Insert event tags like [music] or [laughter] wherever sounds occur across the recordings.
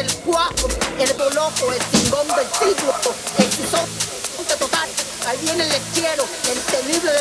del 4, el boloco, el chingón del siglo, el tizón total, ahí viene el lechero, el temible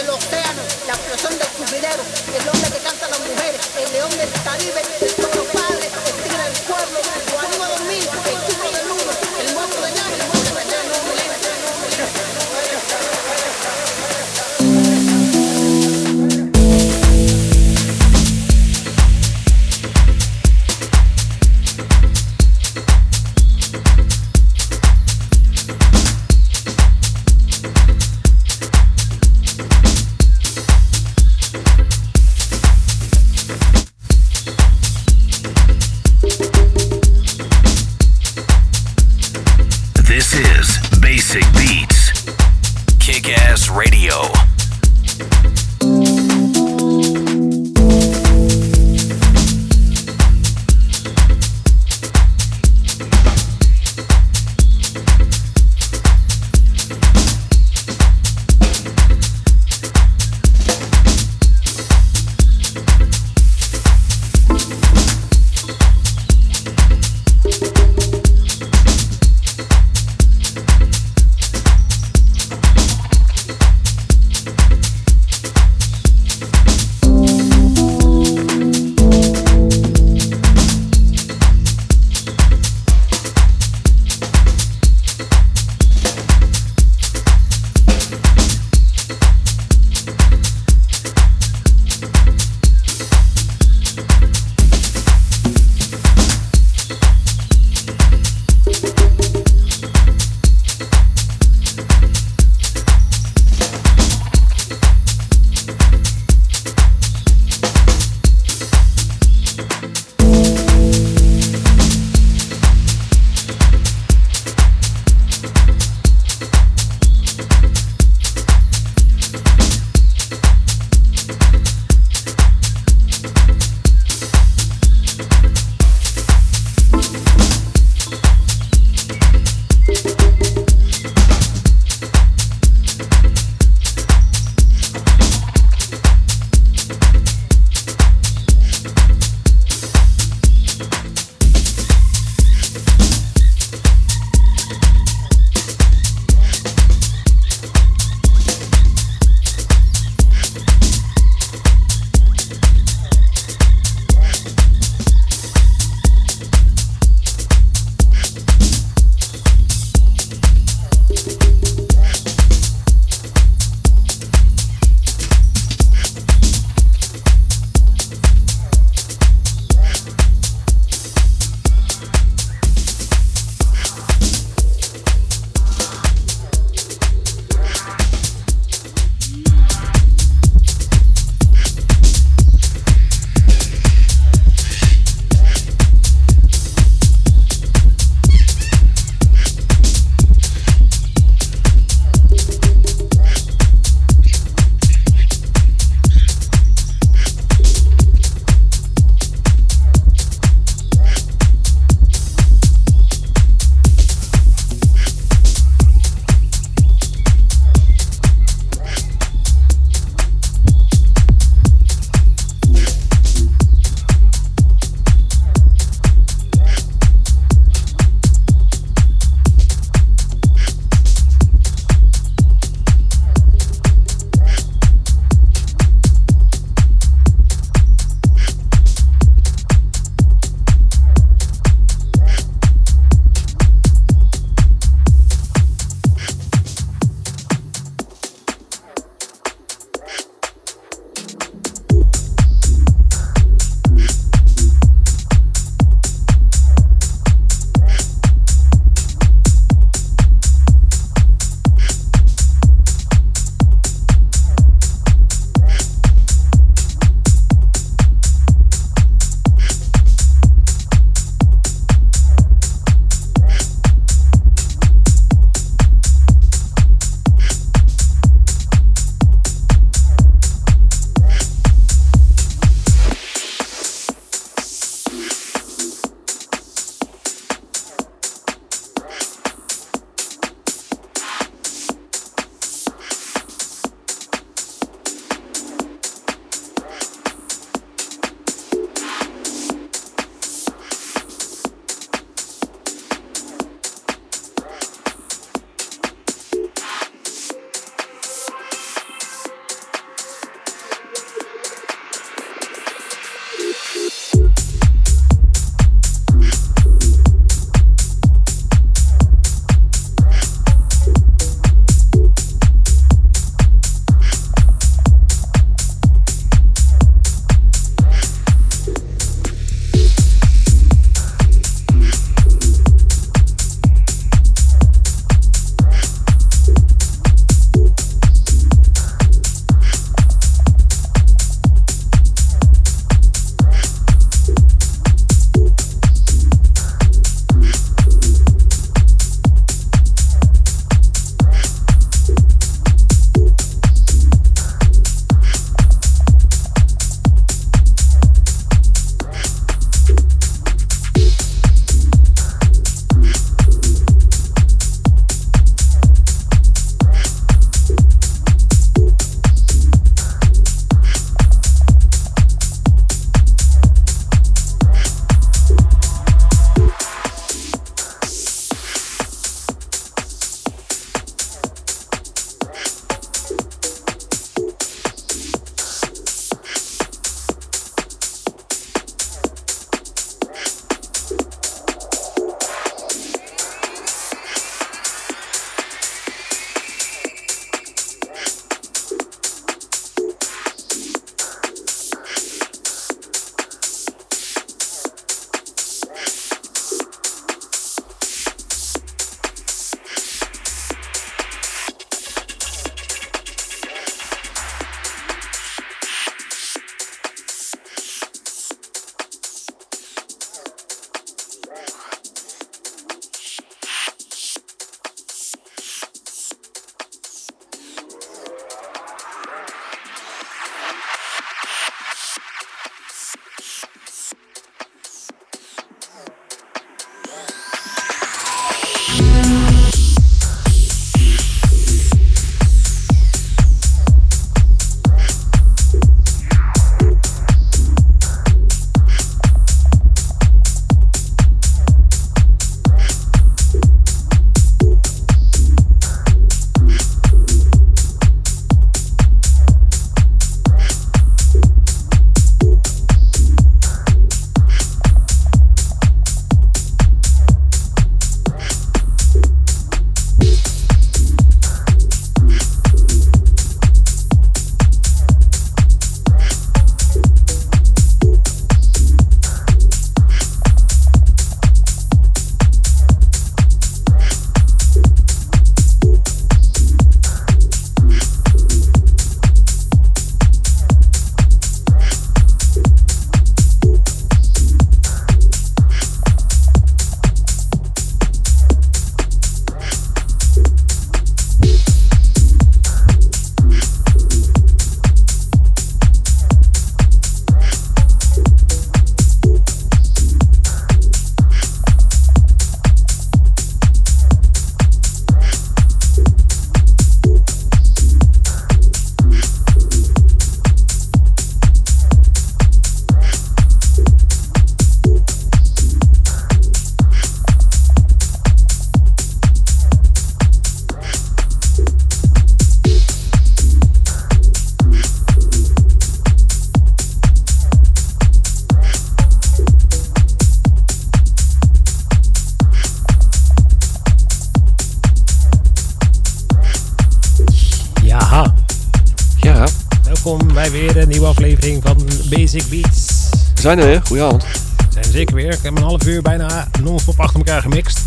we zijn er weer. Goedenavond. We zijn er zeker weer. Ik heb een half uur bijna non-stop achter elkaar gemixt.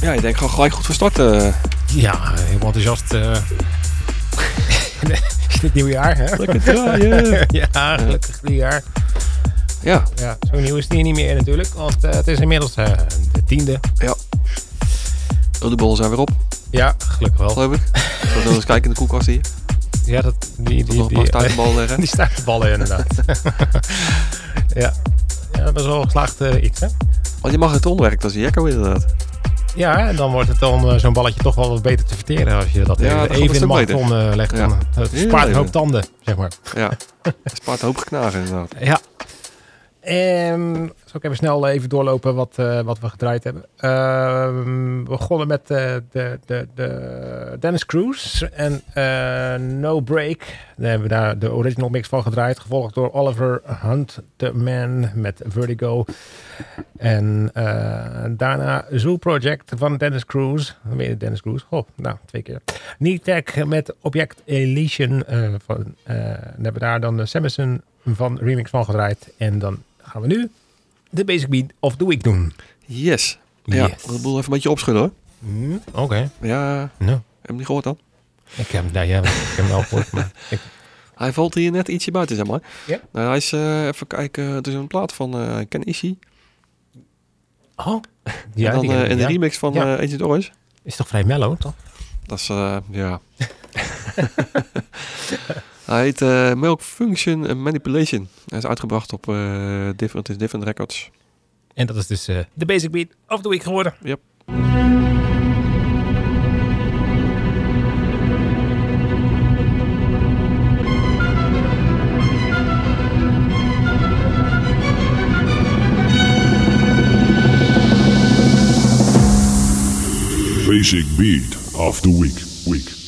Ja, ik denk gewoon gelijk goed van start. Ja, helemaal enthousiast. eh [laughs] in het nieuwe jaar, hè? Lekker draaien. [laughs] ja, gelukkig nieuwjaar. Ja, Ja, zo nieuw is het hier niet meer natuurlijk, want eh, het is inmiddels eh, de tiende. ja. De bollen zijn weer op, Ja, gelukkig wel. geloof ik. Zullen we eens kijken in de koelkast hier? Ja, dat, die, die, die, paar stuiterballen leggen. die stuiterballen [laughs] inderdaad. [laughs] ja. ja, dat was wel geslaagd eh, iets, hè? Want je mag het onwerkt als je jekko inderdaad. Ja, en dan wordt het dan eh, zo'n balletje toch wel wat beter te verteren als je dat Ja, even, in de magnetron eh, legt. Ja. Dan, het Heel spaart een hoop tanden, zeg maar. Ja, het spaart een hoop geknagen inderdaad. [laughs] Ja. En zal ik even snel even doorlopen wat, eh, wat we gedraaid hebben. Ehm, we begonnen met eh, de, de, de Dennis Cruz en eh, No Break. Daar hebben we daar de original mix van gedraaid. Gevolgd door Oliver Hunt, The Man met Vertigo. En daarna Zoo Project van Dennis Cruz. Weer Dennis Cruz. Oh, nou, twee keer. Tech met Object Elysian. eh van, hebben we daar dan de Samson van Remix van gedraaid. En dan gaan we nu de Basic Beat of the Week doen. Yes. Ja, Yes. de boel even een beetje opschudden hoor. Hm, Oké. Ja, Nou, heb je hem niet gehoord dan? ik heb, nou, ja, ik heb hem wel gehoord. Maar [laughs] ik, Hij valt hier net ietsje buiten, zeg maar. Ja? Nou, hij is, eh, even kijken, het is een plaat van eh Ken Ishii. oh. Ja, en dan die- eh, in de ja. remix van Ja. Agent Orange. Is toch vrij mellow, toch? Dat is, ja. [laughs] hij heet eh, Milk Function Manipulation. Hij is uitgebracht op eh, Different is Different Records. En dat is dus eh, de Basic Beat of the Week geworden. Yep. Basic beat of the. Week. Week.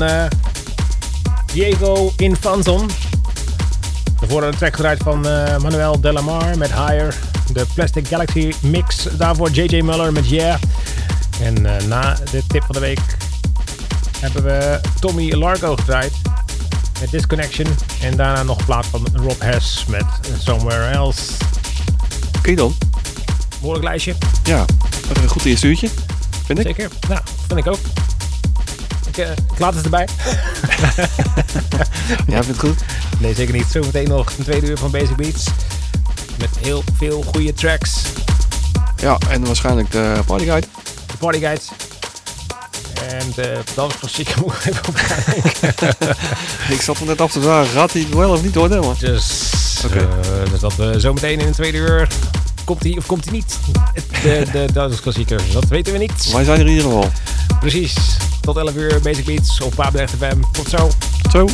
Van eh, Diego Infanzon. Daarvoor een track gedraaid van eh, Manuel Delamar met Higher. De Plastic Galaxy mix. Daarvoor JJ Muller met Yeah. En eh, na de tip van de week hebben we Tommy Largo gedraaid met Disconnection. En daarna nog plaat van Rob Hess met Somewhere Else. Oké dan. Behoorlijk lijstje. Ja, een goed eerste uurtje. Vind ik. Zeker. Nou, vind ik ook. Ik, eh, ik laat het erbij. [laughs] Ja, vind het goed. Nee, zeker niet. Zometeen nog een tweede uur van Basic Beats. Met heel veel goede tracks. Ja, en waarschijnlijk de partyguide. De party guides. En de dansklassieker [laughs] moet ik even op. [laughs] Ik zat er net af te vragen, gaat hij wel of niet hoor, man? Dus, Oké. eh, dus dat we zometeen in een tweede uur... Komt hij of komt hij niet? De, de dansklassieker. Dat weten we niet. Wij zijn er in ieder geval. Precies. Tot 11 uur Basic Beats op Papendrecht FM. Tot zo. Zo.